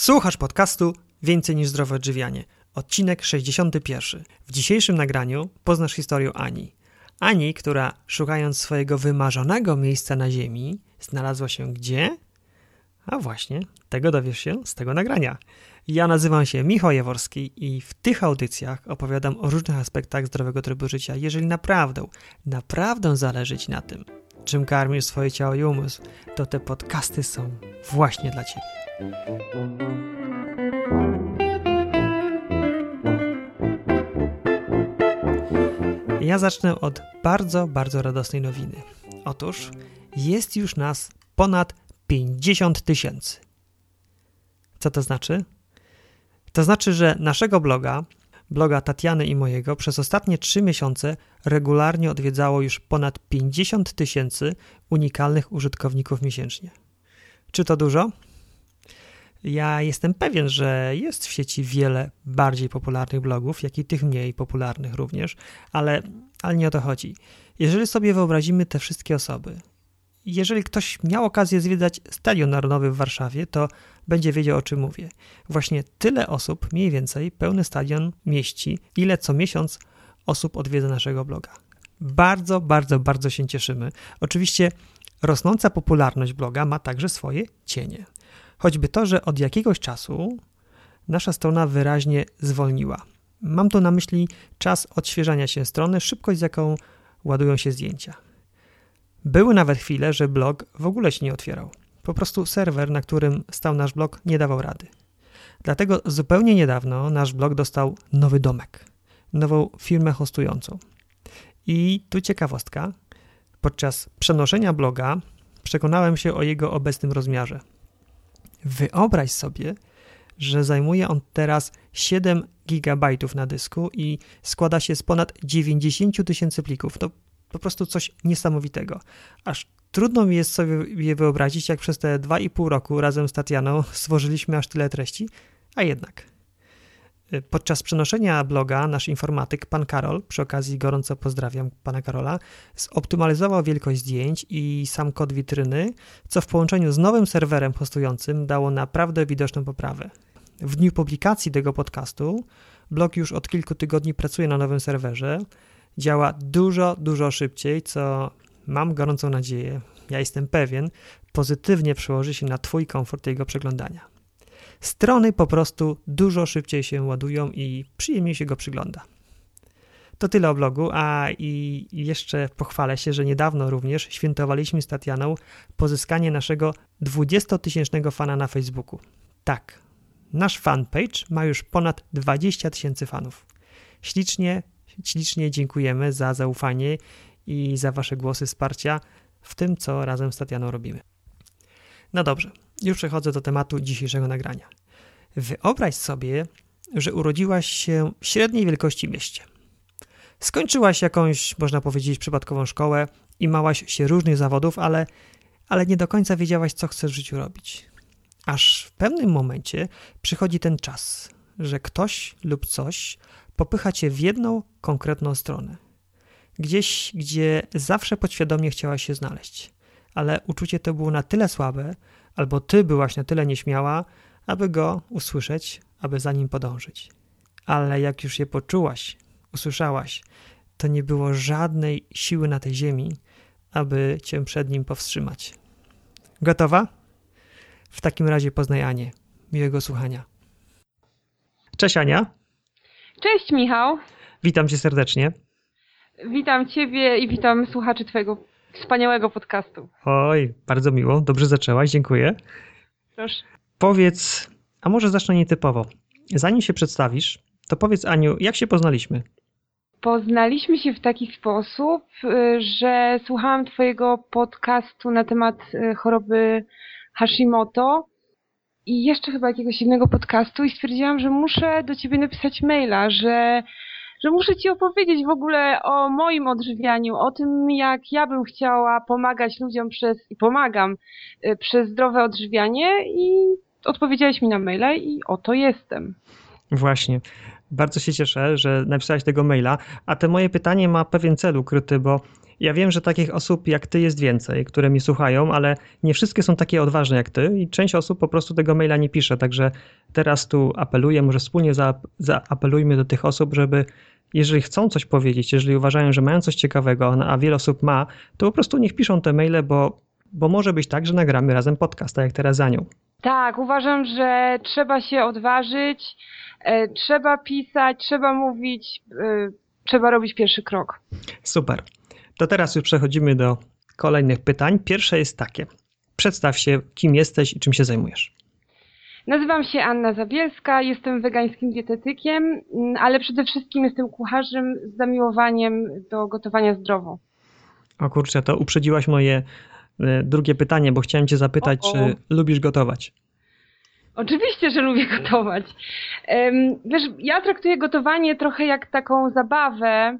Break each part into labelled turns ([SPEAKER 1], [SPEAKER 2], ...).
[SPEAKER 1] Słuchasz podcastu Więcej niż zdrowe odżywianie. Odcinek 61. W dzisiejszym nagraniu poznasz historię Ani. Ani, która szukając swojego wymarzonego miejsca na ziemi, znalazła się gdzie? A właśnie, tego dowiesz się z tego nagrania. Ja nazywam się Michał Jaworski i w tych audycjach opowiadam o różnych aspektach zdrowego trybu życia. Jeżeli naprawdę, naprawdę zależy Ci na tym, czym karmisz swoje ciało i umysł, to te podcasty są właśnie dla Ciebie. Ja zacznę od bardzo, bardzo radosnej nowiny. Otóż jest już nas ponad 50 tysięcy. Co to znaczy? To znaczy, że naszego bloga, bloga Tatiany i mojego, przez ostatnie 3 miesiące regularnie odwiedzało już ponad 50 tysięcy unikalnych użytkowników miesięcznie. Czy to dużo? Ja jestem pewien, że jest w sieci wiele bardziej popularnych blogów, jak i tych mniej popularnych również, ale, ale nie o to chodzi. Jeżeli sobie wyobrazimy te wszystkie osoby, jeżeli ktoś miał okazję zwiedzać Stadion Narodowy w Warszawie, to będzie wiedział o czym mówię. Właśnie tyle osób, mniej więcej, pełny stadion mieści, ile co miesiąc osób odwiedza naszego bloga. Bardzo, bardzo, bardzo się cieszymy. Oczywiście rosnąca popularność bloga ma także swoje cienie. Choćby to, że od jakiegoś czasu nasza strona wyraźnie zwolniła. Mam tu na myśli czas odświeżania się strony, szybkość, z jaką ładują się zdjęcia. Były nawet chwile, że blog w ogóle się nie otwierał. Po prostu serwer, na którym stał nasz blog, nie dawał rady. Dlatego zupełnie niedawno nasz blog dostał nowy domek, nową firmę hostującą. I tu ciekawostka. Podczas przenoszenia bloga przekonałem się o jego obecnym rozmiarze. Wyobraź sobie, że zajmuje on teraz 7 GB na dysku i składa się z ponad 90 tysięcy plików. To po prostu coś niesamowitego. Aż trudno mi jest sobie je wyobrazić, jak przez te 2,5 roku razem z Tatianą stworzyliśmy aż tyle treści, a jednak. Podczas przenoszenia bloga nasz informatyk, pan Karol, przy okazji gorąco pozdrawiam pana Karola, zoptymalizował wielkość zdjęć i sam kod witryny, co w połączeniu z nowym serwerem hostującym dało naprawdę widoczną poprawę. W dniu publikacji tego podcastu blog już od kilku tygodni pracuje na nowym serwerze, działa dużo, dużo szybciej, co mam gorącą nadzieję, ja jestem pewien, pozytywnie przełoży się na Twój komfort jego przeglądania. Strony po prostu dużo szybciej się ładują i przyjemniej się go przygląda. To tyle o blogu, a i jeszcze pochwalę się, że niedawno również świętowaliśmy z Tatianą pozyskanie naszego 20-tysięcznego fana na Facebooku. Tak, nasz fanpage ma już ponad 20 tysięcy fanów. Ślicznie, ślicznie dziękujemy za zaufanie i za Wasze głosy wsparcia w tym, co razem z Tatianą robimy. No dobrze, już przechodzę do tematu dzisiejszego nagrania. Wyobraź sobie, że urodziłaś się w średniej wielkości mieście. Skończyłaś jakąś, można powiedzieć, przypadkową szkołę i małaś się różnych zawodów, ale, ale nie do końca wiedziałaś, co chcesz w życiu robić. Aż w pewnym momencie przychodzi ten czas, że ktoś lub coś popycha cię w jedną konkretną stronę. Gdzieś, gdzie zawsze podświadomie chciałaś się znaleźć, ale uczucie to było na tyle słabe, albo ty byłaś na tyle nieśmiała, aby go usłyszeć, aby za nim podążyć. Ale jak już je poczułaś, usłyszałaś, to nie było żadnej siły na tej ziemi, aby cię przed nim powstrzymać. Gotowa? W takim razie poznaj Anię. Miłego słuchania. Cześć Ania.
[SPEAKER 2] Cześć Michał.
[SPEAKER 1] Witam cię serdecznie.
[SPEAKER 2] Witam ciebie i witam słuchaczy twojego wspaniałego podcastu.
[SPEAKER 1] Oj, bardzo miło. Dobrze zaczęłaś, dziękuję.
[SPEAKER 2] Proszę.
[SPEAKER 1] Powiedz, a może zacznę nietypowo. Zanim się przedstawisz, to powiedz Aniu, jak się poznaliśmy?
[SPEAKER 2] Poznaliśmy się w taki sposób, że słuchałam twojego podcastu na temat y, choroby Hashimoto i jeszcze chyba jakiegoś innego podcastu i stwierdziłam, że muszę do ciebie napisać maila, że że muszę Ci opowiedzieć w ogóle o moim odżywianiu, o tym, jak ja bym chciała pomagać ludziom przez, i pomagam, y, przez zdrowe odżywianie i odpowiedziałeś mi na maila i oto jestem.
[SPEAKER 1] Właśnie. Bardzo się cieszę, że napisałeś tego maila, a to moje pytanie ma pewien cel ukryty, bo Ja wiem, że takich osób jak ty jest więcej, które mi słuchają, ale nie wszystkie są takie odważne jak ty i część osób po prostu tego maila nie pisze. Także teraz tu apeluję, może wspólnie zaapelujmy do tych osób, żeby jeżeli chcą coś powiedzieć, jeżeli uważają, że mają coś ciekawego, a wiele osób ma, to po prostu niech piszą te maile, bo, bo może być tak, że nagramy razem podcast, tak jak teraz za nią.
[SPEAKER 2] Tak, uważam, że trzeba się odważyć, e, trzeba pisać, trzeba mówić, e, trzeba robić pierwszy krok.
[SPEAKER 1] Super. To teraz już przechodzimy do kolejnych pytań. Pierwsze jest takie. Przedstaw się, kim jesteś i czym się zajmujesz.
[SPEAKER 2] Nazywam się Anna Zabielska, jestem wegańskim dietetykiem, mm, ale przede wszystkim jestem kucharzem z zamiłowaniem do gotowania zdrowo.
[SPEAKER 1] O kurczę, to uprzedziłaś moje e, drugie pytanie, bo chciałem cię zapytać, o, o. czy lubisz gotować?
[SPEAKER 2] Oczywiście, że lubię gotować. Wiesz, ja traktuję gotowanie trochę jak taką zabawę.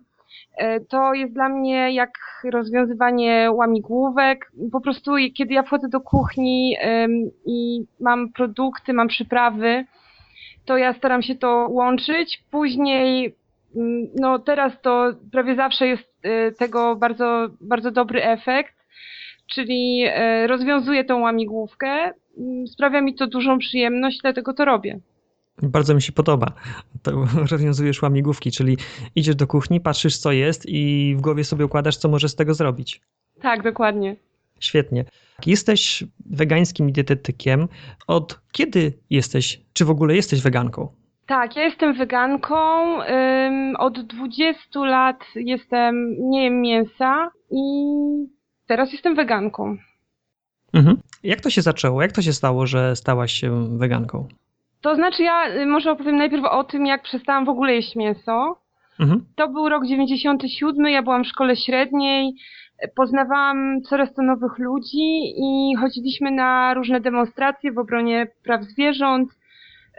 [SPEAKER 2] E, to jest dla mnie jak rozwiązywanie łamigłówek. Po prostu kiedy ja wchodzę do kuchni i mam produkty, mam przyprawy, to ja staram się to łączyć. Później, mm, no teraz to prawie zawsze jest e, tego bardzo, bardzo dobry efekt, czyli e, rozwiązuję tą łamigłówkę. Mm, sprawia mi to dużą przyjemność, dlatego to robię.
[SPEAKER 1] Bardzo mi się podoba. To rozwiązujesz łamigłówki, czyli idziesz do kuchni, patrzysz co jest i w głowie sobie układasz, co możesz z tego zrobić.
[SPEAKER 2] Tak, dokładnie.
[SPEAKER 1] Świetnie. Jesteś wegańskim dietetykiem. Od kiedy jesteś, czy w ogóle jesteś weganką?
[SPEAKER 2] Tak, ja jestem weganką. Od 20 lat jestem, nie jem mięsa i teraz jestem weganką.
[SPEAKER 1] Mhm. Jak to się zaczęło? Jak to się stało, że stałaś się weganką?
[SPEAKER 2] To znaczy ja y, może opowiem najpierw o tym, jak przestałam w ogóle jeść mięso. Mhm. To był rok 97, ja byłam w szkole średniej, poznawałam coraz to nowych ludzi i chodziliśmy na różne demonstracje w obronie praw zwierząt,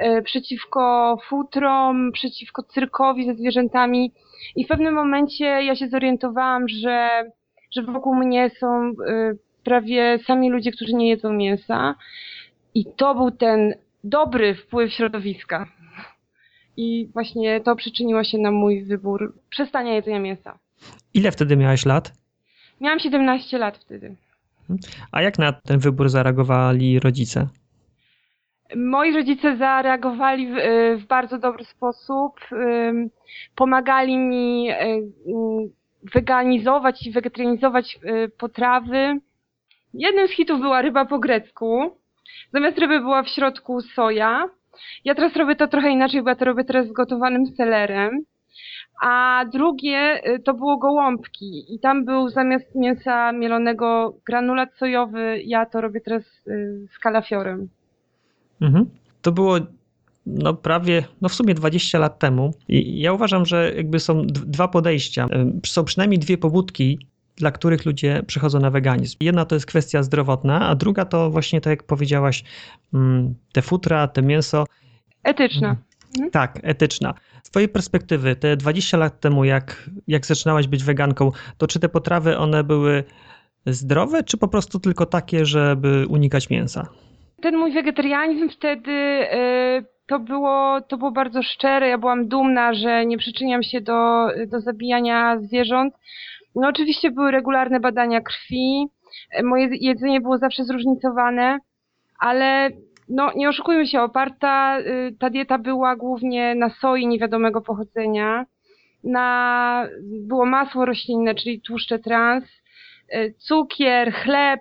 [SPEAKER 2] y, przeciwko futrom, przeciwko cyrkowi ze zwierzętami i w pewnym momencie ja się zorientowałam, że, że wokół mnie są y, prawie sami ludzie, którzy nie jedzą mięsa i to był ten dobry wpływ środowiska. I właśnie to przyczyniło się na mój wybór przestania jedzenia mięsa.
[SPEAKER 1] Ile wtedy miałeś lat?
[SPEAKER 2] Miałam 17 lat wtedy.
[SPEAKER 1] A jak na ten wybór zareagowali rodzice?
[SPEAKER 2] Moi rodzice zareagowali w, w bardzo dobry sposób. Pomagali mi weganizować i wegetarianizować potrawy. Jednym z hitów była ryba po grecku. Zamiast ryby była w środku soja. Ja teraz robię to trochę inaczej, bo ja to robię teraz z gotowanym selerem. A drugie y, to było gołąbki i tam był zamiast mięsa mielonego granulat sojowy, ja to robię teraz y, z kalafiorem.
[SPEAKER 1] Mhm. To było no prawie, no w sumie 20 lat temu. I ja uważam, że jakby są dwa podejścia. Są przynajmniej dwie pobudki dla których ludzie przychodzą na weganizm. Jedna to jest kwestia zdrowotna, a druga to właśnie tak jak powiedziałaś, mm, te futra, te mięso.
[SPEAKER 2] Etyczna. Mhm.
[SPEAKER 1] mhm. Tak, etyczna. Z Twojej perspektywy, te 20 lat temu, jak, jak zaczynałaś być weganką, to czy te potrawy one były zdrowe, czy po prostu tylko takie, żeby unikać mięsa?
[SPEAKER 2] Ten mój wegetarianizm wtedy yy, to, było, to było bardzo szczere. Ja byłam dumna, że nie przyczyniam się do, do zabijania zwierząt, no oczywiście były regularne badania krwi, e, moje jedzenie było zawsze zróżnicowane, ale no nie oszukujmy się, oparta y, ta dieta była głównie na soi niewiadomego pochodzenia, na, było masło roślinne, czyli tłuszcze trans, e, cukier, chleb.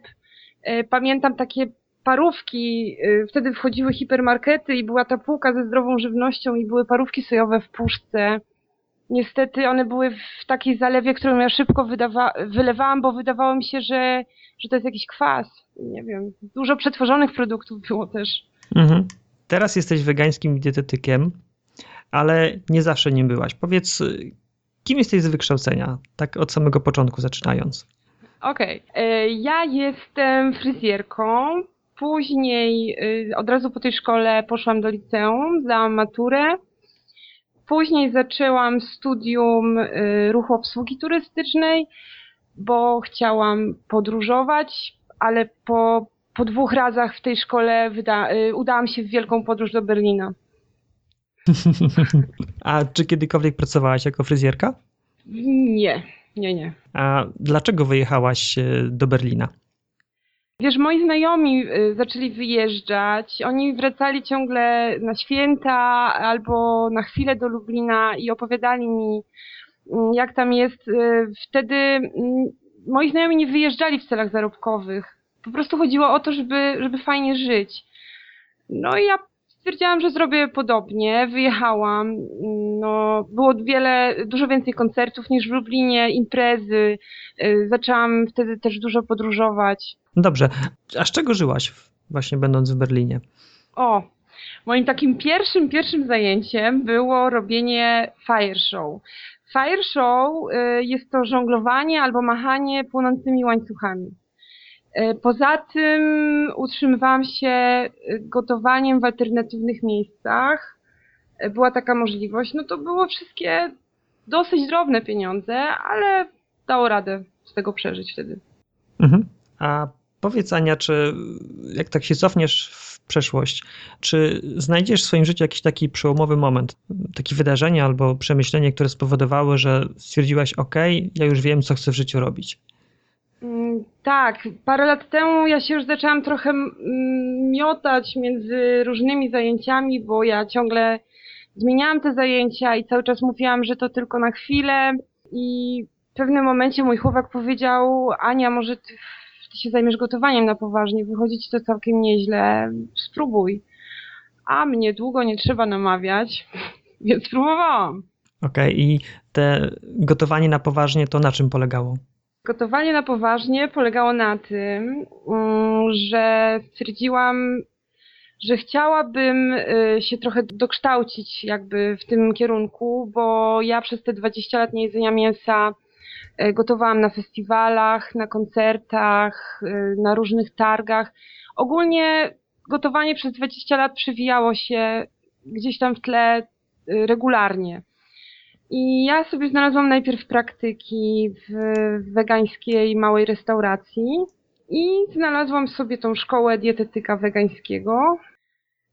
[SPEAKER 2] E, pamiętam takie parówki, wtedy wchodziły hipermarkety i była ta półka ze zdrową żywnością i były parówki sojowe w puszce niestety one były w takiej zalewie, którą ja szybko wydawa- wylewałam, bo wydawało mi się, że, że to jest jakiś kwas. Nie wiem, dużo przetworzonych produktów było też. Mhm.
[SPEAKER 1] Teraz jesteś wegańskim dietetykiem, ale nie zawsze nim byłaś. Powiedz, kim jesteś z wykształcenia? Tak od samego początku zaczynając.
[SPEAKER 2] Okej. Okay. E, ja jestem fryzjerką. Później y, od razu po tej szkole poszłam do liceum, zdałam maturę Później zaczęłam studium y, ruchu obsługi turystycznej, bo chciałam podróżować, ale po, po dwóch razach w tej szkole wyda, y, udałam się w wielką podróż do Berlina.
[SPEAKER 1] A czy kiedykolwiek pracowałaś jako fryzjerka?
[SPEAKER 2] Nie. nie, nie.
[SPEAKER 1] A dlaczego wyjechałaś e, do Berlina?
[SPEAKER 2] Wiesz, moi znajomi y, zaczęli wyjeżdżać. Oni wracali ciągle na święta albo na chwilę do Lublina i opowiadali mi, mm, jak tam jest. Y, wtedy mm, moi znajomi nie wyjeżdżali w celach zarobkowych. Po prostu chodziło o to, żeby, żeby fajnie żyć. No i ja stwierdziłam, że zrobię podobnie. Wyjechałam. No, było wiele, dużo więcej koncertów niż w Lublinie, imprezy. Y, zaczęłam wtedy też dużo podróżować.
[SPEAKER 1] Dobrze. A z czego żyłaś właśnie będąc w Berlinie?
[SPEAKER 2] O, moim takim pierwszym, pierwszym zajęciem było robienie fire show. Fire show y, jest to żonglowanie albo machanie płonącymi łańcuchami. Y, poza tym utrzymywałam się gotowaniem w alternatywnych miejscach. Y, była taka możliwość. No to było wszystkie dosyć drobne pieniądze, ale dało radę z tego przeżyć wtedy.
[SPEAKER 1] Mhm. A Powiedz Ania, czy jak tak się cofniesz w przeszłość, czy znajdziesz w swoim życiu jakiś taki przełomowy moment, takie wydarzenie albo przemyślenie, które spowodowały, że stwierdziłaś, ok, ja już wiem, co chcę w życiu robić?
[SPEAKER 2] Mm, tak, parę lat temu ja się już zaczęłam trochę miotać między różnymi zajęciami, bo ja ciągle zmieniałam te zajęcia i cały czas mówiłam, że to tylko na chwilę i w pewnym momencie mój chłopak powiedział, Ania, może ty ty się zajmiesz gotowaniem na poważnie, wychodzi ci to całkiem nieźle, spróbuj. A mnie długo nie trzeba namawiać, więc spróbowałam.
[SPEAKER 1] Okej, okay, i te gotowanie na poważnie to na czym polegało?
[SPEAKER 2] Gotowanie na poważnie polegało na tym, mm, że stwierdziłam, że chciałabym y, się trochę dokształcić jakby w tym kierunku, bo ja przez te 20 lat niejedzenia mięsa E, gotowałam na festiwalach, na koncertach, e, na różnych targach. Ogólnie gotowanie przez 20 lat przewijało się gdzieś tam w tle regularnie. I ja sobie znalazłam najpierw praktyki w wegańskiej małej restauracji i znalazłam sobie tą szkołę dietetyka wegańskiego,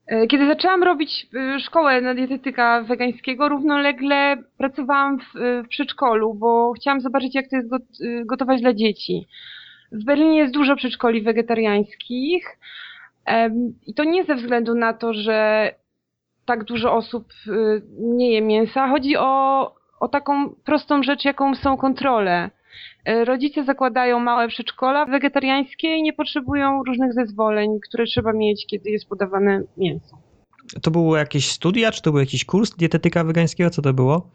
[SPEAKER 2] E, kiedy zaczęłam robić e, szkołę na dietetyka wegańskiego, równolegle pracowałam w, e, w przedszkolu, bo chciałam zobaczyć, jak to jest gotować dla dzieci. W Berlinie jest dużo przedszkoli wegetariańskich i to nie ze względu na to, że tak dużo osób nie je mięsa. Chodzi o, o taką prostą rzecz, jaką są kontrole. E, rodzice zakładają małe przedszkola wegetariańskie i nie potrzebują różnych zezwoleń, które trzeba mieć, kiedy jest podawane mięso.
[SPEAKER 1] To było jakieś studia, czy to był jakiś kurs dietetyka wegańskiego? Co to było?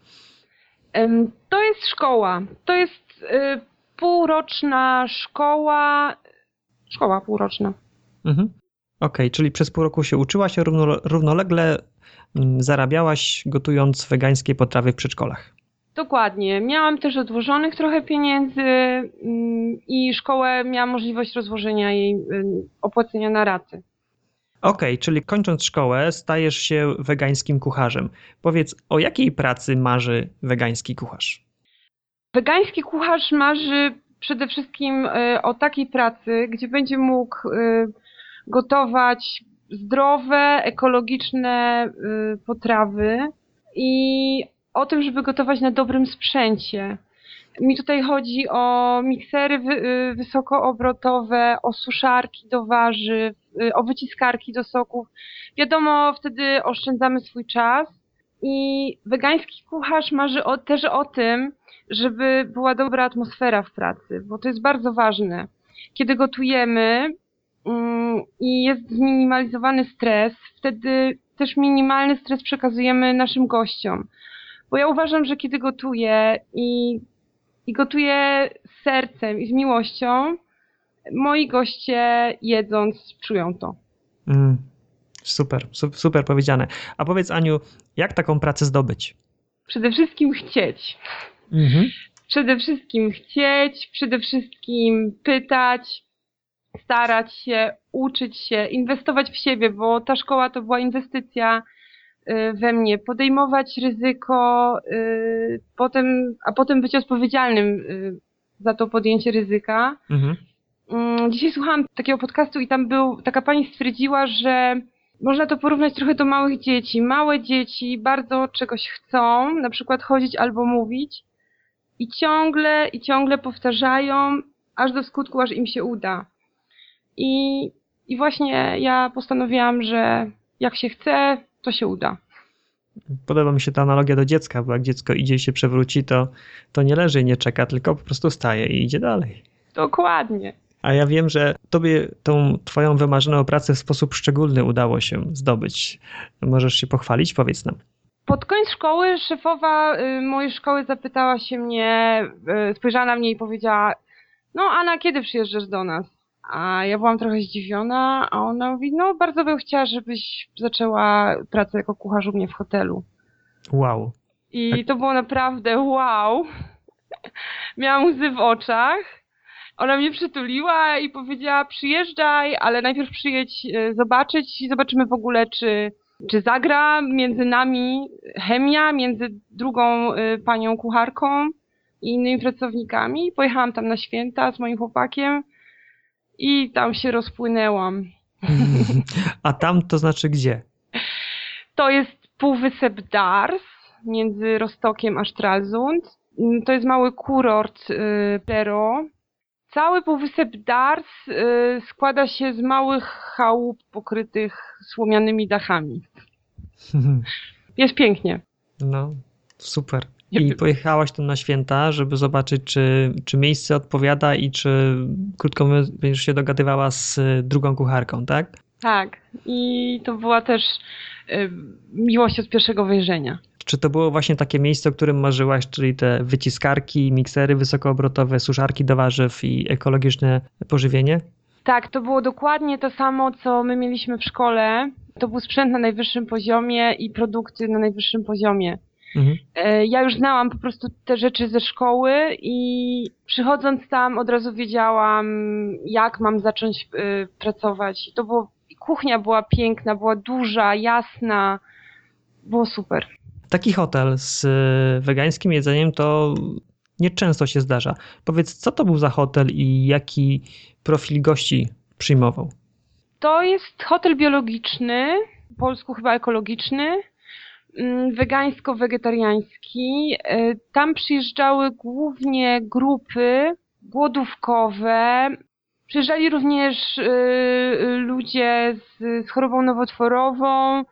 [SPEAKER 2] To jest szkoła. To jest y, półroczna szkoła. Szkoła półroczna.
[SPEAKER 1] Mhm. Okej, okay, czyli przez pół roku się uczyłaś, a równolegle zarabiałaś gotując wegańskie potrawy w przedszkolach.
[SPEAKER 2] Dokładnie. Miałam też odłożonych trochę pieniędzy mm, i szkołę miałam możliwość rozłożenia jej opłacenia na raty.
[SPEAKER 1] Okej, okay, czyli kończąc szkołę stajesz się wegańskim kucharzem. Powiedz, o jakiej pracy marzy wegański kucharz?
[SPEAKER 2] Wegański kucharz marzy przede wszystkim y, o takiej pracy, gdzie będzie mógł y, gotować zdrowe, ekologiczne y, potrawy i o tym, żeby gotować na dobrym sprzęcie. Mi tutaj chodzi o miksery y, wysokoobrotowe, o suszarki do warzyw, y, o wyciskarki do soków. Wiadomo, wtedy oszczędzamy swój czas i wegański kucharz marzy o, też o tym, żeby była dobra atmosfera w pracy, bo to jest bardzo ważne. Kiedy gotujemy i jest zminimalizowany stres, wtedy też minimalny stres przekazujemy naszym gościom. Bo ja uważam, że kiedy gotuję i, i gotuję z sercem i z miłością, moi goście jedząc czują to. Mm,
[SPEAKER 1] super, super powiedziane. A powiedz Aniu, jak taką pracę zdobyć?
[SPEAKER 2] Przede wszystkim chcieć. Mhm. Przede wszystkim chcieć, przede wszystkim pytać, starać się, uczyć się, inwestować w siebie, bo ta szkoła to była inwestycja Y, we mnie, podejmować ryzyko, y, potem, a potem być odpowiedzialnym y, za to podjęcie ryzyka. Mhm. Mm, dzisiaj słuchałam takiego podcastu i tam był, taka pani stwierdziła, że można to porównać trochę do małych dzieci. Małe dzieci bardzo czegoś chcą, na przykład chodzić albo mówić I ciągle, i ciągle powtarzają, aż do skutku, aż im się uda. I, i właśnie ja postanowiłam, że jak się chce, to się uda.
[SPEAKER 1] Podoba mi się ta analogia do dziecka, bo jak dziecko idzie i się przewróci, to, to nie leży i nie czeka, tylko po prostu staje i idzie dalej.
[SPEAKER 2] Dokładnie.
[SPEAKER 1] A ja wiem, że tobie tą twoją wymarzoną pracę w sposób szczególny udało się zdobyć. Możesz się pochwalić? Powiedz nam.
[SPEAKER 2] Pod koniec szkoły szefowa y, mojej szkoły zapytała się mnie, y, spojrzała na mnie i powiedziała, no Anna, kiedy przyjeżdżasz do nas? A ja byłam trochę zdziwiona, a ona mówi, no bardzo bym chciała, żebyś zaczęła pracę jako kucharz u mnie w hotelu.
[SPEAKER 1] Wow.
[SPEAKER 2] I to było naprawdę wow. Miałam łzy w oczach. Ona mnie przytuliła i powiedziała, przyjeżdżaj, ale najpierw przyjedź e, zobaczyć i zobaczymy w ogóle, czy, czy zagra między nami chemia, między drugą e, panią kucharką i innymi pracownikami. Pojechałam tam na święta z moim chłopakiem i tam się rozpłynęłam.
[SPEAKER 1] A tam to znaczy gdzie?
[SPEAKER 2] To jest półwysep Dars między Rostokiem a Stralsund. To jest mały kurort y, Pero. Cały półwysep Dars y, składa się z małych chałup pokrytych słomianymi dachami. Jest pięknie.
[SPEAKER 1] No, super. I pojechałaś tam na święta, żeby zobaczyć, czy, czy miejsce odpowiada i czy, krótko mówiąc, będziesz się dogadywała z drugą kucharką, tak?
[SPEAKER 2] Tak. I to była też y, miłość od pierwszego wejrzenia.
[SPEAKER 1] Czy to było właśnie takie miejsce, o którym marzyłaś, czyli te wyciskarki, miksery wysokoobrotowe, suszarki do warzyw i ekologiczne pożywienie?
[SPEAKER 2] Tak, to było dokładnie to samo, co my mieliśmy w szkole. To był sprzęt na najwyższym poziomie i produkty na najwyższym poziomie. Mhm. E, ja już znałam po prostu te rzeczy ze szkoły i przychodząc tam od razu wiedziałam, jak mam zacząć e, pracować. I to było, kuchnia była piękna, była duża, jasna, było super.
[SPEAKER 1] Taki hotel z e, wegańskim jedzeniem to nieczęsto się zdarza. Powiedz, co to był za hotel i jaki profil gości przyjmował?
[SPEAKER 2] To jest hotel biologiczny, po polsku chyba ekologiczny, wegańsko-wegetariański. E, tam przyjeżdżały głównie grupy głodówkowe. Przyjeżdżali również e, ludzie z, z chorobą nowotworową,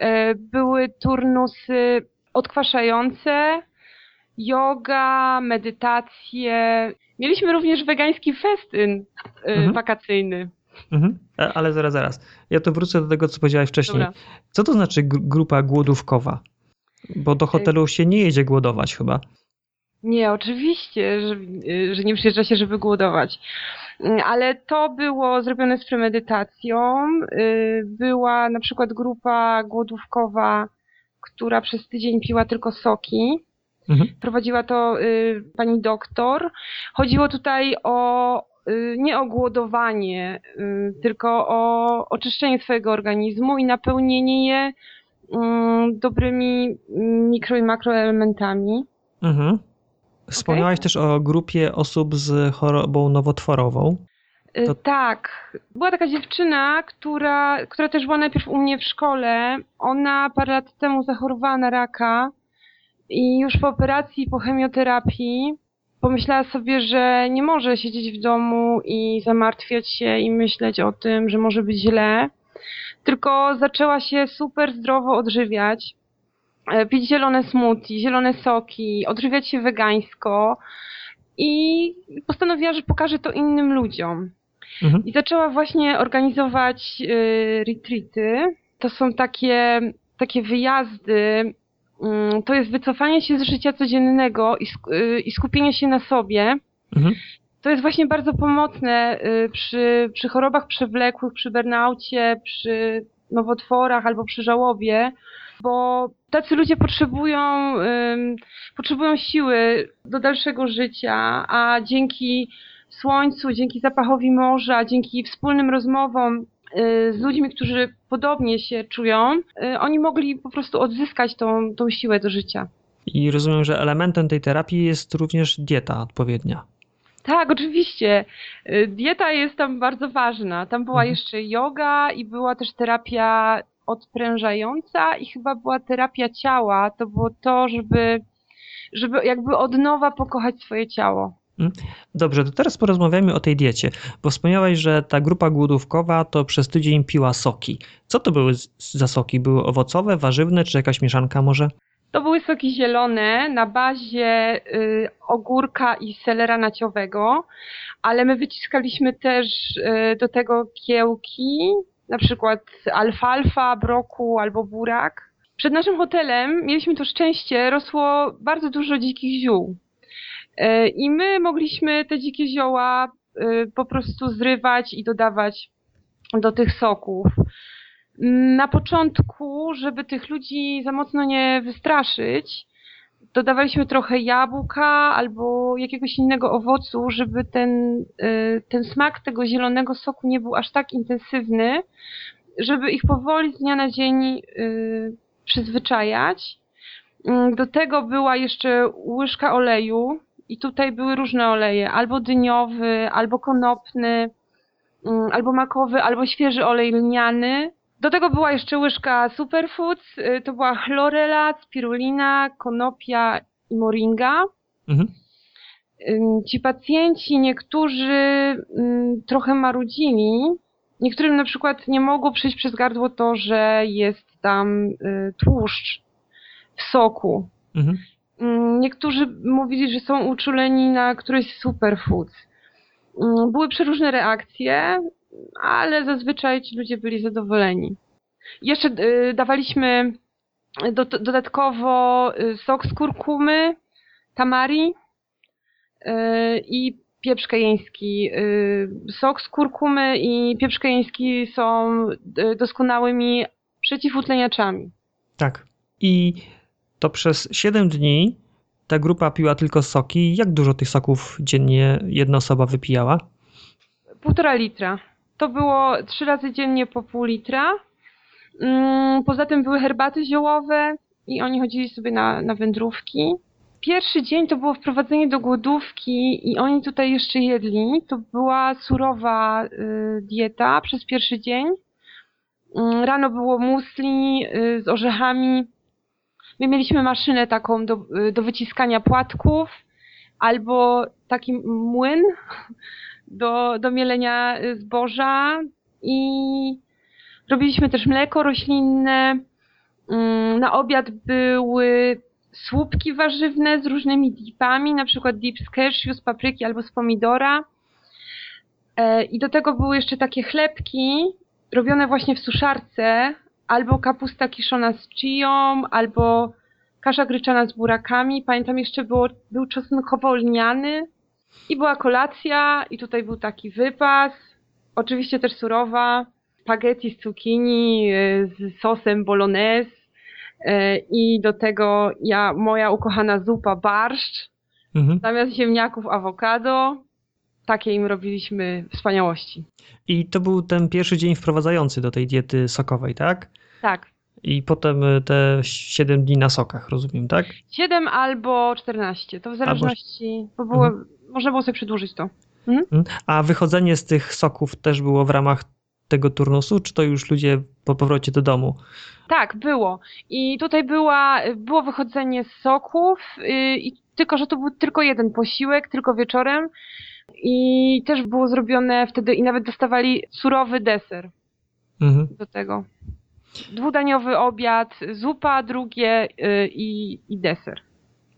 [SPEAKER 2] E, były turnusy odkwaszające, yoga, medytacje. Mieliśmy również wegański festyn mhm. wakacyjny.
[SPEAKER 1] Mhm. E, ale zaraz, zaraz. Ja to wrócę do tego, co powiedziałeś wcześniej. Dobra. Co to znaczy grupa głodówkowa? Bo do hotelu się nie jedzie głodować chyba.
[SPEAKER 2] Nie, oczywiście, że, że nie przyjeżdża się, żeby głodować. Mm, ale to było zrobione z premedytacją. Była na przykład grupa głodówkowa, która przez tydzień piła tylko soki. Mhm. Prowadziła to y, pani doktor. Chodziło tutaj o nie o głodowanie, tylko o oczyszczenie swojego organizmu i napełnienie je mm, dobrymi mikro i makroelementami. Mhm.
[SPEAKER 1] Wspomniałaś okay. też o grupie osób z chorobą nowotworową.
[SPEAKER 2] Y, to... Tak. Była taka dziewczyna, która, która też była najpierw u mnie w szkole. Ona parę lat temu zachorowała na raka i już po operacji, po chemioterapii pomyślała sobie, że nie może siedzieć w domu i zamartwiać się i myśleć o tym, że może być źle, tylko zaczęła się super zdrowo odżywiać. E, pić zielone smoothie, zielone soki, odżywiać się wegańsko i postanowiła, że pokaże to innym ludziom. Mhm. I zaczęła właśnie organizować y, retreaty. To są takie, takie wyjazdy, to jest wycofanie się z życia codziennego i, y, i skupienie się na sobie. Mhm. To jest właśnie bardzo pomocne y, przy, przy chorobach przewlekłych, przy burnaucie, przy nowotworach albo przy żałobie, bo tacy ludzie potrzebują, potrzebują siły do dalszego życia, a dzięki słońcu, dzięki zapachowi morza, dzięki wspólnym rozmowom z ludźmi, którzy podobnie się czują, y, oni mogli po prostu odzyskać tą, tą siłę do życia.
[SPEAKER 1] I rozumiem, że elementem tej terapii jest również dieta odpowiednia.
[SPEAKER 2] Tak, oczywiście. Y, dieta jest tam bardzo ważna. Tam była mhm. jeszcze yoga i była też terapia odprężająca i chyba była terapia ciała. To było to, żeby żeby jakby od nowa pokochać swoje ciało.
[SPEAKER 1] Dobrze, to teraz porozmawiamy o tej diecie, bo wspomniałeś, że ta grupa głodówkowa to przez tydzień piła soki. Co to były za soki? Były owocowe, warzywne, czy jakaś mieszanka może?
[SPEAKER 2] To były soki zielone na bazie y, ogórka i selera naciowego, ale my wyciskaliśmy też y, do tego kiełki, na przykład alfalfa, broku albo burak. Przed naszym hotelem mieliśmy to szczęście, rosło bardzo dużo dzikich ziół. Y, I my mogliśmy te dzikie zioła y, po prostu zrywać i dodawać do tych soków. Na początku, żeby tych ludzi za mocno nie wystraszyć, dodawaliśmy trochę jabłka albo jakiegoś innego owocu, żeby ten, y, ten smak tego zielonego soku nie był aż tak intensywny, żeby ich powoli z dnia na dzień przyzwyczajać. Mm, do tego była jeszcze łyżka oleju i tutaj były różne oleje, albo dyniowy, albo konopny, mm, albo makowy, albo świeży olej lniany. Do tego była jeszcze łyżka superfoods, y, to była chlorela, spirulina, konopia i moringa.
[SPEAKER 1] Mhm.
[SPEAKER 2] Ci pacjenci, niektórzy ym, trochę marudzili. Niektórym na przykład nie mogło przejść przez gardło to, że jest tam y, tłuszcz w soku.
[SPEAKER 1] Mhm.
[SPEAKER 2] Ym, Niektórzy mówili, że są uczuleni na któryś superfood. Ym, Były przeróżne reakcje, ale zazwyczaj ci ludzie byli zadowoleni. Jeszcze y, dawaliśmy do, dodatkowo y, sok z kurkumy, tamari y, i pieprz kejeński. Y, Sok z kurkumy i pieprz kejeński są y, doskonałymi przeciwutleniaczami.
[SPEAKER 1] Tak. I to przez 7 dni ta grupa piła tylko soki. Jak dużo tych soków dziennie jedna osoba wypijała?
[SPEAKER 2] Półtora litra. To było trzy razy dziennie po pół litra. Mm, Poza tym były herbaty ziołowe i oni chodzili sobie na, na wędrówki. Pierwszy dzień to było wprowadzenie do głodówki i oni tutaj jeszcze jedli. To była surowa y, dieta przez pierwszy dzień. Mm, Rano było musli y, z orzechami. My mieliśmy maszynę taką do, y, do wyciskania płatków albo taki młyn do, do mielenia y, zboża i robiliśmy też mleko roślinne. Mm, Na obiad były słupki warzywne z różnymi dipami, na przykład dip z cashew, z papryki albo z pomidora. E, I do tego były jeszcze takie chlebki robione właśnie w suszarce, albo kapusta kiszona z chią, albo kasza gryczana z burakami. Pamiętam jeszcze było, był czosnkowo-lniany i była kolacja i tutaj był taki wypas. Oczywiście też surowa, spaghetti z cukinii e, z sosem bolognese e, i do tego ja, moja ukochana zupa barszcz.
[SPEAKER 1] Mhm.
[SPEAKER 2] Zamiast ziemniaków awokado. Takie im robiliśmy wspaniałości.
[SPEAKER 1] I to był ten pierwszy dzień wprowadzający do tej diety sokowej, tak?
[SPEAKER 2] Tak.
[SPEAKER 1] I potem y, te 7 dni na sokach, rozumiem, tak?
[SPEAKER 2] 7 albo 14. To w zależności, bo było,
[SPEAKER 1] Mhm.
[SPEAKER 2] można było sobie przedłużyć to.
[SPEAKER 1] Mhm. A wychodzenie z tych soków też było w ramach tego turnusu, czy to już ludzie po powrocie do domu?
[SPEAKER 2] Tak, było. I tutaj była, było wychodzenie z soków, yy, i tylko że to był tylko jeden posiłek, tylko wieczorem. I też było zrobione wtedy i nawet dostawali surowy deser
[SPEAKER 1] Mhm.
[SPEAKER 2] do tego. Dwudaniowy obiad, zupa, drugie yy, i, i deser.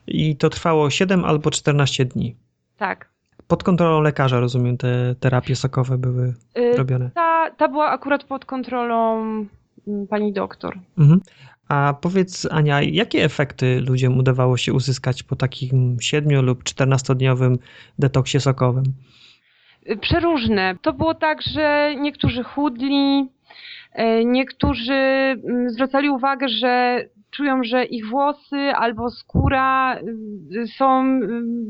[SPEAKER 1] I to trwało 7 albo 14 dni.
[SPEAKER 2] Tak.
[SPEAKER 1] Pod kontrolą lekarza, rozumiem, te terapie sokowe były
[SPEAKER 2] Yy,
[SPEAKER 1] robione.
[SPEAKER 2] ta, ta była akurat pod kontrolą mm, pani doktor.
[SPEAKER 1] Mhm. A powiedz, Ania, jakie efekty ludziom udawało się uzyskać po takim 7 lub 14-dniowym detoksie sokowym?
[SPEAKER 2] Przeróżne. To było tak, że niektórzy chudli, e, niektórzy mm, zwracali uwagę, że czują, że ich włosy albo skóra y, są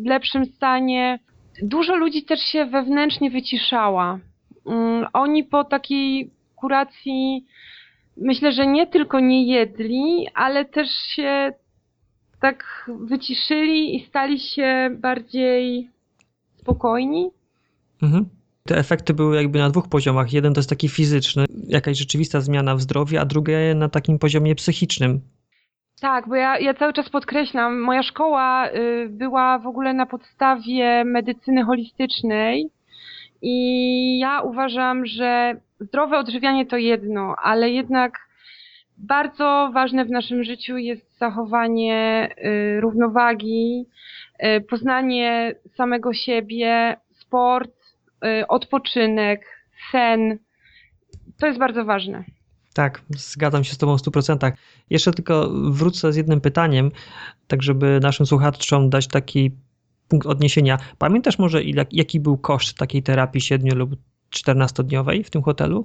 [SPEAKER 2] w lepszym stanie. Dużo ludzi też się wewnętrznie wyciszała. Mm, Oni po takiej kuracji myślę, że nie tylko nie jedli, ale też się tak wyciszyli i stali się bardziej spokojni.
[SPEAKER 1] Mhm. Te efekty były jakby na dwóch poziomach. Jeden to jest taki fizyczny, jakaś rzeczywista zmiana w zdrowiu, a drugie na takim poziomie psychicznym.
[SPEAKER 2] Tak, bo ja, ja cały czas podkreślam, moja szkoła y, była w ogóle na podstawie medycyny holistycznej i ja uważam, że zdrowe odżywianie to jedno, ale jednak bardzo ważne w naszym życiu jest zachowanie y, równowagi, y, poznanie samego siebie, sport, y, odpoczynek, sen. To jest bardzo ważne.
[SPEAKER 1] Tak, zgadzam się z Tobą w 100%. Jeszcze tylko wrócę z jednym pytaniem, tak żeby naszym słuchaczom dać taki punkt odniesienia. Pamiętasz może, jaki był koszt takiej terapii 7 lub 14-dniowej w tym hotelu?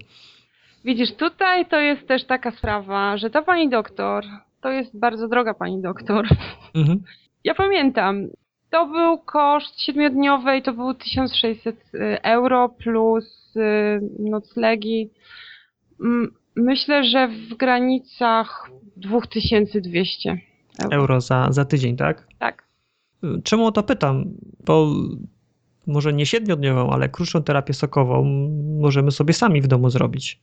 [SPEAKER 2] Widzisz, tutaj to jest też taka sprawa, że ta pani doktor to jest bardzo droga pani doktor. Mhm. Ja pamiętam, to był koszt siedmiodniowej, to był 1600 y, euro plus y, noclegi. Myślę, że w granicach 2200
[SPEAKER 1] euro. euro za, za tydzień, tak?
[SPEAKER 2] Tak.
[SPEAKER 1] Czemu o to pytam? Bo może nie siedmiodniową, ale krótszą terapię sokową możemy sobie sami w domu zrobić.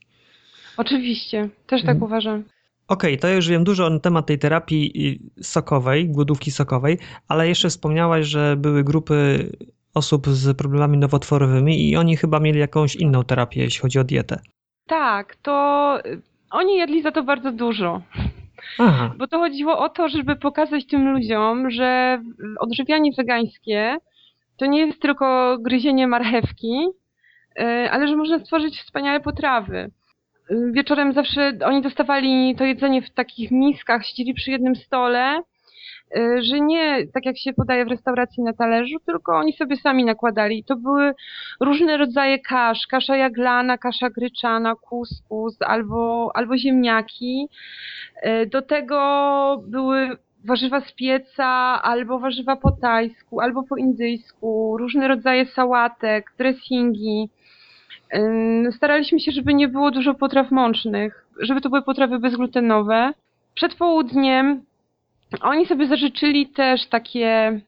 [SPEAKER 2] Oczywiście, też tak mhm. uważam.
[SPEAKER 1] Okej, okay, to już wiem dużo na temat tej terapii sokowej, głodówki sokowej, ale jeszcze wspomniałaś, że były grupy osób z problemami nowotworowymi i oni chyba mieli jakąś inną terapię, jeśli chodzi o dietę.
[SPEAKER 2] Tak, to y, oni jedli za to bardzo dużo. Aha. Bo to chodziło o to, żeby pokazać tym ludziom, że odżywianie wegańskie to nie jest tylko gryzienie marchewki, y, ale że można stworzyć wspaniałe potrawy wieczorem zawsze oni dostawali to jedzenie w takich miskach, siedzieli przy jednym stole, y, że nie tak jak się podaje w restauracji na talerzu, tylko oni sobie sami nakładali. To były różne rodzaje kasz, kasza jaglana, kasza gryczana, kuskus albo, albo ziemniaki. Y, do tego były warzywa z pieca, albo warzywa po tajsku, albo po indyjsku, różne rodzaje sałatek, dressingi. Staraliśmy się, żeby nie było dużo potraw mącznych, żeby to były potrawy bezglutenowe. Przed południem oni sobie zażyczyli też takie,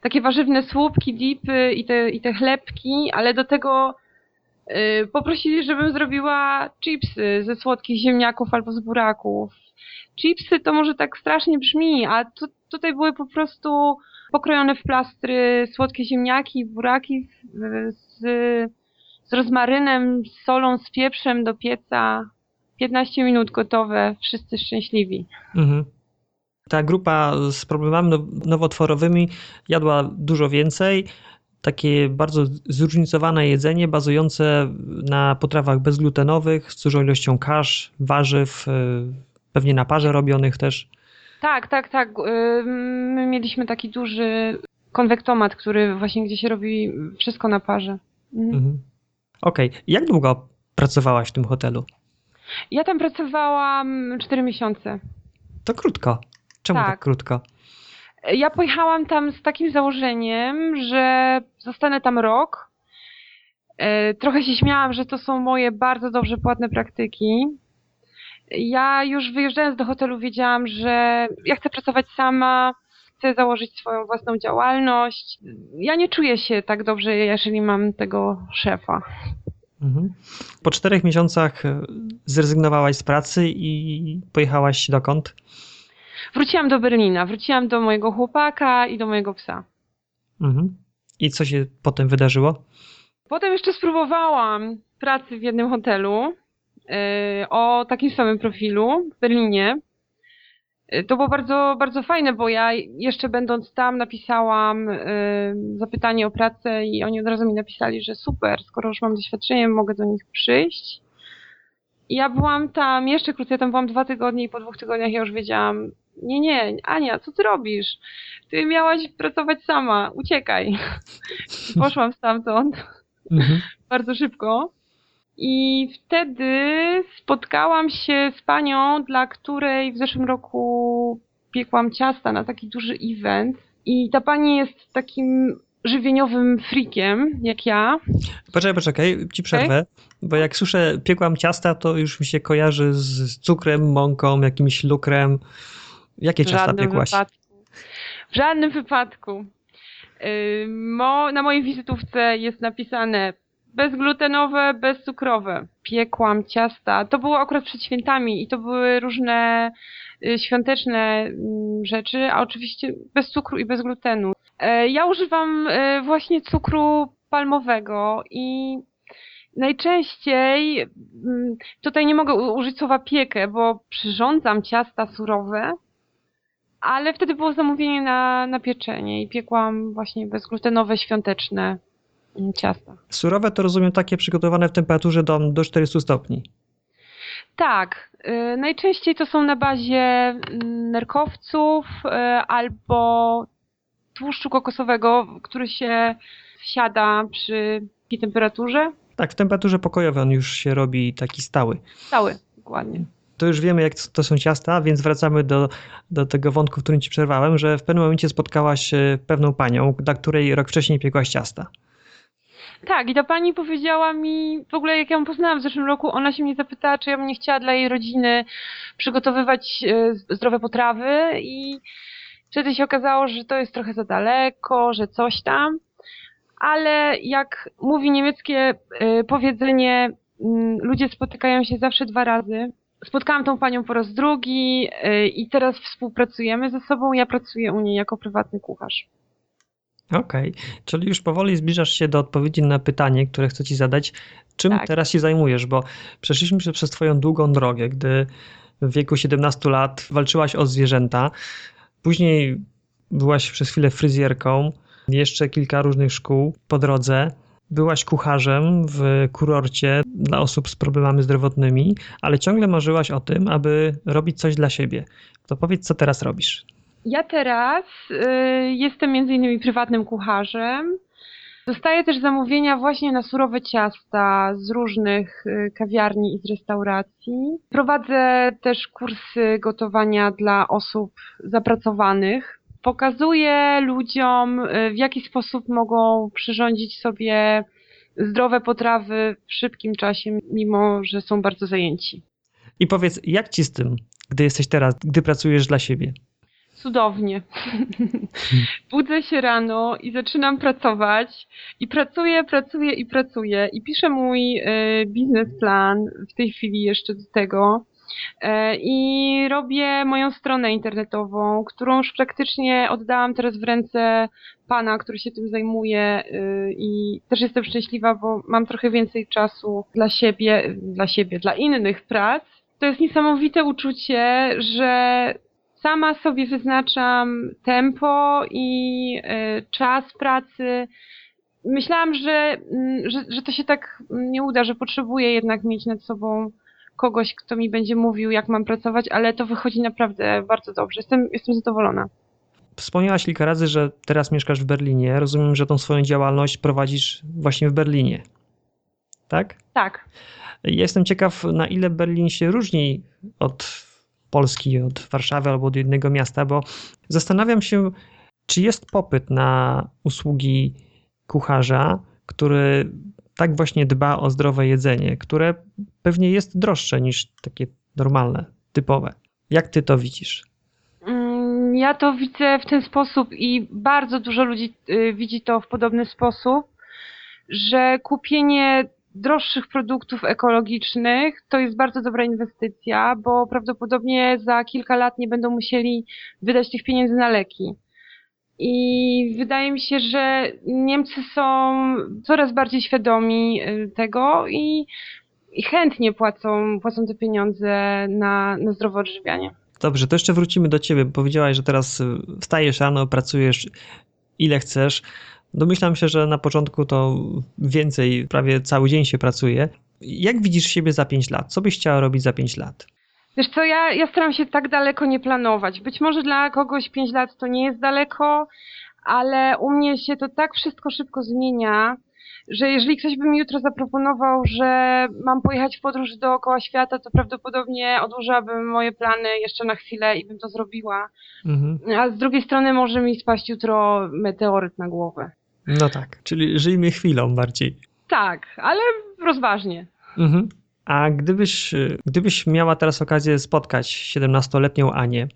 [SPEAKER 2] takie warzywne słupki, dipy i te, i te chlebki, ale do tego y, poprosili, żebym zrobiła chipsy ze słodkich ziemniaków albo z buraków. Chipsy to może tak strasznie brzmi, a tu, tutaj były po prostu pokrojone w plastry słodkie ziemniaki, buraki z z rozmarynem, z solą, z pieprzem do pieca. 15 minut gotowe, wszyscy szczęśliwi. Mhm.
[SPEAKER 1] Ta grupa z problemami nowotworowymi jadła dużo więcej. Takie bardzo zróżnicowane jedzenie, bazujące na potrawach bezglutenowych, z dużą ilością kasz, warzyw, y, pewnie na parze robionych też.
[SPEAKER 2] Tak, tak, tak. Y, my mieliśmy taki duży konwektomat, który właśnie gdzie się robi wszystko na parze. Mhm. mhm.
[SPEAKER 1] Okej. Okay. Jak długo pracowałaś w tym hotelu?
[SPEAKER 2] Ja tam pracowałam 4 miesiące.
[SPEAKER 1] To krótko. Czemu tak, tak krótko?
[SPEAKER 2] Ja pojechałam tam z takim założeniem, że zostanę tam rok. E, trochę się śmiałam, że to są moje bardzo dobrze płatne praktyki. Ja już wyjeżdżając do hotelu wiedziałam, że ja chcę pracować sama, chcę założyć swoją własną działalność. Ja nie czuję się tak dobrze, jeżeli mam tego szefa.
[SPEAKER 1] Mhm. Po czterech miesiącach e, zrezygnowałaś z pracy i pojechałaś dokąd?
[SPEAKER 2] Wróciłam do Berlina, wróciłam do mojego chłopaka i do mojego psa.
[SPEAKER 1] Mhm. I co się potem wydarzyło?
[SPEAKER 2] Potem jeszcze spróbowałam pracy w jednym hotelu o takim samym profilu w Berlinie. Y, to było bardzo, bardzo fajne, bo ja jeszcze będąc tam napisałam y, zapytanie o pracę i oni od razu mi napisali, że super, skoro już mam doświadczenie, mogę do nich przyjść. Ja byłam tam jeszcze krócej, tam byłam dwa tygodnie i po dwóch tygodniach ja już wiedziałam, nie, nie, Ania, co ty robisz? Ty miałaś pracować sama, uciekaj. Poszłam stamtąd mhm. bardzo szybko. I wtedy spotkałam się z panią, dla której w zeszłym roku piekłam ciasta na taki duży event. I ta pani jest takim żywieniowym frikiem, jak ja.
[SPEAKER 1] Poczekaj, poczekaj, ci przerwę, okay. bo jak słyszę piekłam ciasta, to już mi się kojarzy z cukrem, mąką, jakimś lukrem. Jakie ciasta piekłaś?
[SPEAKER 2] Wypadku. W żadnym wypadku. Na mojej wizytówce jest napisane bezglutenowe, bezcukrowe. Piekłam ciasta. To było akurat przed świętami i to były różne y, świąteczne mm, rzeczy, a oczywiście bez cukru i bez glutenu. E, ja używam e, właśnie cukru palmowego i najczęściej mm, tutaj nie mogę użyć słowa piekę, bo przyrządzam ciasta surowe, ale wtedy było zamówienie na, na pieczenie i piekłam właśnie bezglutenowe, świąteczne ciasta.
[SPEAKER 1] Surowe to rozumiem takie przygotowane w temperaturze do, do 400 stopni.
[SPEAKER 2] Tak, y, najczęściej to są na bazie mm, nerkowców y, albo tłuszczu kokosowego, który się wsiada przy takiej temperaturze.
[SPEAKER 1] Tak, w temperaturze pokojowej on już się robi taki stały.
[SPEAKER 2] Stały, dokładnie.
[SPEAKER 1] To już wiemy, jak to są ciasta, więc wracamy do, do tego wątku, w którym ci przerwałem, że w pewnym momencie spotkałaś e, pewną panią, dla której rok wcześniej piekłaś ciasta.
[SPEAKER 2] Tak, i ta pani powiedziała mi, w ogóle jak ja ją poznałam w zeszłym roku, ona się mnie zapytała, czy ja bym nie chciała dla jej rodziny przygotowywać e, zdrowe potrawy i wtedy się okazało, że to jest trochę za daleko, że coś tam, ale jak mówi niemieckie e, powiedzenie, ludzie spotykają się zawsze dwa razy. Spotkałam tą panią po raz drugi e, i teraz współpracujemy ze sobą. Ja pracuję u niej jako prywatny kucharz.
[SPEAKER 1] Okej, okay. czyli już powoli zbliżasz się do odpowiedzi na pytanie, które chcę ci zadać. Czym
[SPEAKER 2] Tak.
[SPEAKER 1] teraz się zajmujesz? Bo przeszliśmy się przez twoją długą drogę, gdy w wieku 17 lat walczyłaś o zwierzęta. Później byłaś przez chwilę fryzjerką, jeszcze kilka różnych szkół po drodze. Byłaś kucharzem w kurorcie dla osób z problemami zdrowotnymi, ale ciągle marzyłaś o tym, aby robić coś dla siebie. To powiedz, co teraz robisz?
[SPEAKER 2] Ja teraz y, jestem między innymi prywatnym kucharzem. Dostaję też zamówienia właśnie na surowe ciasta z różnych y, kawiarni i z restauracji. Prowadzę też kursy gotowania dla osób zapracowanych. Pokazuję ludziom, y, w jaki sposób mogą przyrządzić sobie zdrowe potrawy w szybkim czasie, mimo że są bardzo zajęci.
[SPEAKER 1] I powiedz, jak ci z tym, gdy jesteś teraz, gdy pracujesz dla siebie?
[SPEAKER 2] Cudownie. Budzę się rano i zaczynam pracować. I pracuję, pracuję i pracuję. I piszę mój y, biznesplan w tej chwili jeszcze do tego. Y, I robię moją stronę internetową, którą już praktycznie oddałam teraz w ręce pana, który się tym zajmuje. Y, I też jestem szczęśliwa, bo mam trochę więcej czasu dla siebie, dla siebie, dla innych prac. To jest niesamowite uczucie, że sama sobie wyznaczam tempo i y, czas pracy. Myślałam, że, y, że, że to się tak nie uda, że potrzebuję jednak mieć nad sobą kogoś, kto mi będzie mówił, jak mam pracować, ale to wychodzi naprawdę bardzo dobrze. Jestem, jestem zadowolona.
[SPEAKER 1] Wspomniałaś kilka razy, że teraz mieszkasz w Berlinie. Rozumiem, że tą swoją działalność prowadzisz właśnie w Berlinie. Tak?
[SPEAKER 2] Tak.
[SPEAKER 1] Jestem ciekaw, na ile Berlin się różni od Polski, od Warszawy albo od jednego miasta, bo zastanawiam się, czy jest popyt na usługi kucharza, który tak właśnie dba o zdrowe jedzenie, które pewnie jest droższe niż takie normalne, typowe. Jak ty to widzisz?
[SPEAKER 2] Mm, ja to widzę w ten sposób i bardzo dużo ludzi y, widzi to w podobny sposób, że kupienie droższych produktów ekologicznych to jest bardzo dobra inwestycja, bo prawdopodobnie za kilka lat nie będą musieli wydać tych pieniędzy na leki. I wydaje mi się, że Niemcy są coraz bardziej świadomi y, tego i, i chętnie płacą, płacą te pieniądze na, na zdrowe odżywianie.
[SPEAKER 1] Dobrze, to jeszcze wrócimy do ciebie. Powiedziałaś, że teraz wstajesz rano, pracujesz ile chcesz. Domyślam się, że na początku to więcej, prawie cały dzień się pracuje. Jak widzisz siebie za 5 lat? Co byś chciała robić za 5 lat?
[SPEAKER 2] Wiesz co, ja, ja staram się tak daleko nie planować. Być może dla kogoś 5 lat to nie jest daleko, ale u mnie się to tak wszystko szybko zmienia, że jeżeli ktoś by mi jutro zaproponował, że mam pojechać w podróż dookoła świata, to prawdopodobnie odłożyłabym moje plany jeszcze na chwilę i bym to zrobiła. Mhm. A z drugiej strony może mi spaść jutro meteoryt na głowę.
[SPEAKER 1] No tak, czyli żyjmy chwilą bardziej.
[SPEAKER 2] Tak, ale rozważnie.
[SPEAKER 1] Mhm. A gdybyś, gdybyś miała teraz okazję spotkać 17-letnią Anię,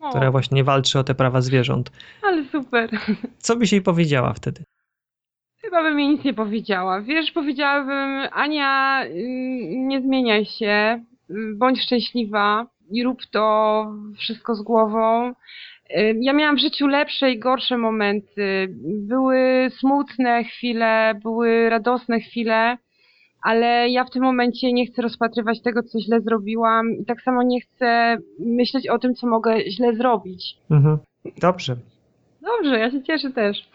[SPEAKER 1] o. która właśnie walczy o te prawa zwierząt.
[SPEAKER 2] Ale super.
[SPEAKER 1] Co byś jej powiedziała wtedy?
[SPEAKER 2] Chyba bym jej nic nie powiedziała. Wiesz, powiedziałabym, Ania, y, nie zmieniaj się, y, bądź szczęśliwa i rób to wszystko z głową. Ja miałam w życiu lepsze i gorsze momenty. Były smutne chwile, były radosne chwile, ale ja w tym momencie nie chcę rozpatrywać tego, co źle zrobiłam i tak samo nie chcę myśleć o tym, co mogę źle zrobić.
[SPEAKER 1] Mhm. Dobrze.
[SPEAKER 2] Dobrze, ja się cieszę też.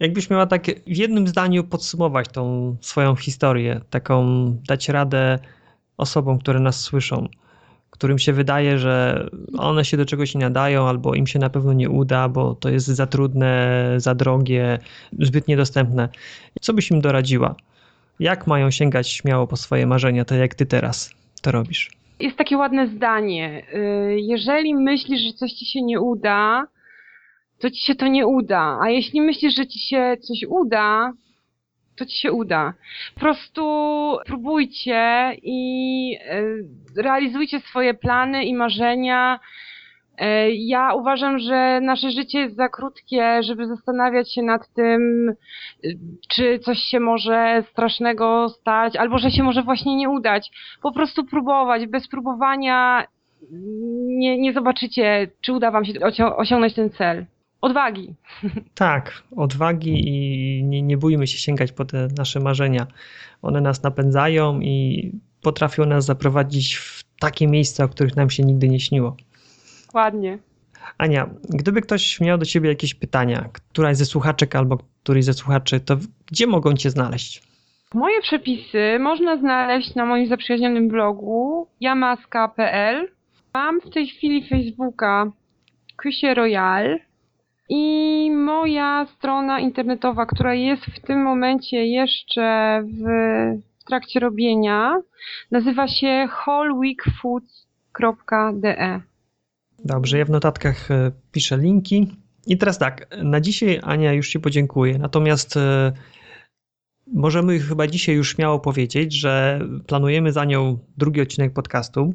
[SPEAKER 1] Jakbyś miała tak w jednym zdaniu podsumować tą swoją historię, taką dać radę osobom, które nas słyszą, którym się wydaje, że one się do czegoś nie nadają, albo im się na pewno nie uda, bo to jest za trudne, za drogie, zbyt niedostępne. Co byś im doradziła? Jak mają sięgać śmiało po swoje marzenia, tak jak ty teraz to robisz?
[SPEAKER 2] Jest takie ładne zdanie. Y, jeżeli myślisz, że coś ci się nie uda, to ci się to nie uda. A jeśli myślisz, że ci się coś uda, to ci się uda. Po prostu próbujcie i e, realizujcie swoje plany i marzenia. E, ja uważam, że nasze życie jest za krótkie, żeby zastanawiać się nad tym, e, czy coś się może strasznego stać, albo że się może właśnie nie udać. Po prostu próbować. Bez próbowania nie, nie zobaczycie, czy uda wam się osiągnąć ten cel odwagi.
[SPEAKER 1] Tak, odwagi i nie, nie bójmy się sięgać po te nasze marzenia. One nas napędzają i potrafią nas zaprowadzić w takie miejsca, o których nam się nigdy nie śniło.
[SPEAKER 2] Ładnie.
[SPEAKER 1] Ania, gdyby ktoś miał do ciebie jakieś pytania, któraś ze słuchaczek albo któryś ze słuchaczy, to gdzie mogą cię znaleźć?
[SPEAKER 2] Moje przepisy można znaleźć na moim zaprzyjaźnionym blogu jamaska.pl. Mam w tej chwili Facebooka Kysie Royal. I moja strona internetowa, która jest w tym momencie jeszcze w, trakcie robienia, nazywa się wholeweekfoods.de.
[SPEAKER 1] Dobrze, ja w notatkach e, piszę linki. I teraz tak, na dzisiaj Ania już Ci podziękuję, natomiast e, możemy chyba dzisiaj już śmiało powiedzieć, że planujemy za nią drugi odcinek podcastu.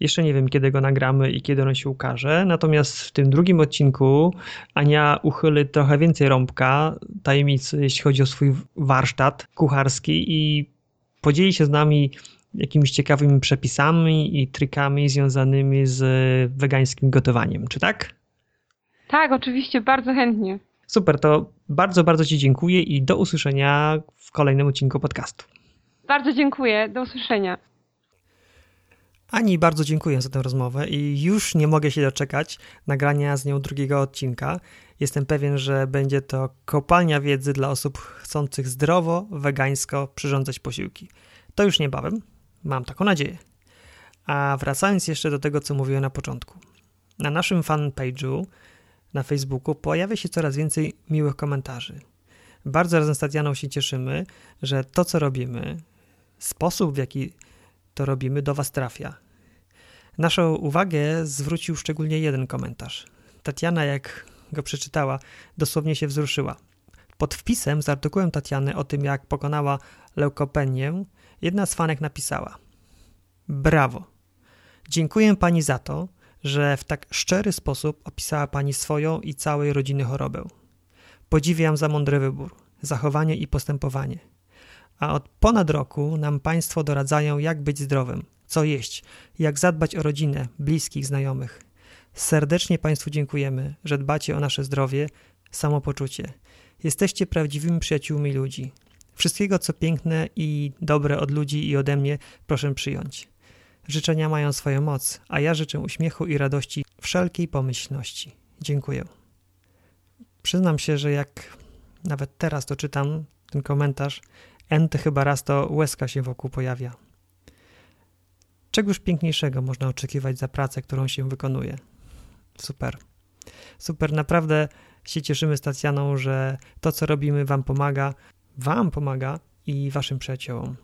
[SPEAKER 1] Jeszcze nie wiem, kiedy go nagramy i kiedy on się ukaże. Natomiast w tym drugim odcinku Ania uchyli trochę więcej rąbka tajemnicy, jeśli chodzi o swój warsztat kucharski i podzieli się z nami jakimiś ciekawymi przepisami i trikami związanymi z wegańskim gotowaniem. Czy tak?
[SPEAKER 2] Tak, oczywiście, bardzo chętnie.
[SPEAKER 1] Super, to bardzo, bardzo Ci dziękuję i do usłyszenia w kolejnym odcinku podcastu.
[SPEAKER 2] Bardzo dziękuję, do usłyszenia.
[SPEAKER 1] Ani bardzo dziękuję za tę rozmowę i już nie mogę się doczekać nagrania z nią drugiego odcinka. Jestem pewien, że będzie to kopalnia wiedzy dla osób chcących zdrowo, wegańsko przyrządzać posiłki. To już niebawem, mam taką nadzieję. A wracając jeszcze do tego, co mówiłem na początku. Na naszym fanpage'u na Facebooku pojawia się coraz więcej miłych komentarzy. Bardzo razem z Tatianą się cieszymy, że to, co robimy, sposób, w jaki to robimy, do Was trafia. Naszą uwagę zwrócił szczególnie jeden komentarz. Tatiana, jak go przeczytała, dosłownie się wzruszyła. Pod wpisem z artykułem Tatiany o tym, jak pokonała leukopenię, jedna z fanek napisała: Brawo! Dziękuję pani za to, że w tak szczery sposób opisała pani swoją i całej rodziny chorobę. Podziwiam za mądry wybór, zachowanie i postępowanie a od ponad roku nam Państwo doradzają, jak być zdrowym, co jeść, jak zadbać o rodzinę, bliskich, znajomych. Serdecznie Państwu dziękujemy, że dbacie o nasze zdrowie, samopoczucie. Jesteście prawdziwymi przyjaciółmi ludzi. Wszystkiego, co piękne i dobre od ludzi i ode mnie, proszę przyjąć. Życzenia mają swoją moc, a ja życzę uśmiechu i radości wszelkiej pomyślności. Dziękuję. Przyznam się, że jak nawet teraz to czytam, ten komentarz, Enty chyba raz to łezka się wokół pojawia. Czegoż piękniejszego można oczekiwać za pracę, którą się wykonuje. Super. Super, naprawdę się cieszymy z że to, co robimy, Wam pomaga, Wam pomaga i Waszym przyjaciołom.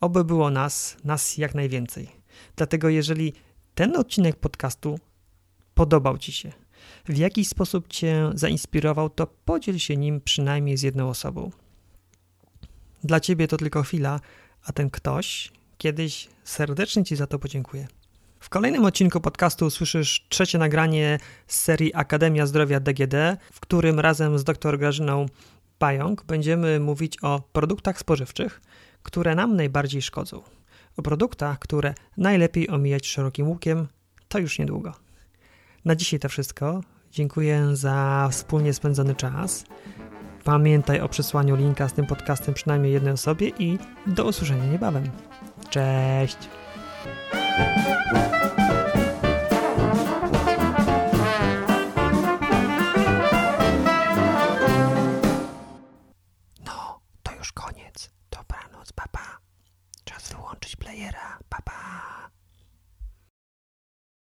[SPEAKER 1] Oby było nas, nas jak najwięcej. Dlatego, jeżeli ten odcinek podcastu podobał Ci się, w jakiś sposób Cię zainspirował, to podziel się nim przynajmniej z jedną osobą. Dla ciebie to tylko chwila, a ten ktoś kiedyś serdecznie ci za to podziękuję. W kolejnym odcinku podcastu usłyszysz trzecie nagranie z serii Akademia Zdrowia DGD, w którym razem z dr Grażyną Pająk będziemy mówić o produktach spożywczych, które nam najbardziej szkodzą. O produktach, które najlepiej omijać szerokim łukiem, to już niedługo. Na dzisiaj to wszystko. Dziękuję za wspólnie spędzony czas. Pamiętaj o przesłaniu linka z tym podcastem przynajmniej jednej osobie i do usłyszenia niebawem. Cześć! No, to już koniec. Dobranoc, papa. Czas wyłączyć playera. Papa.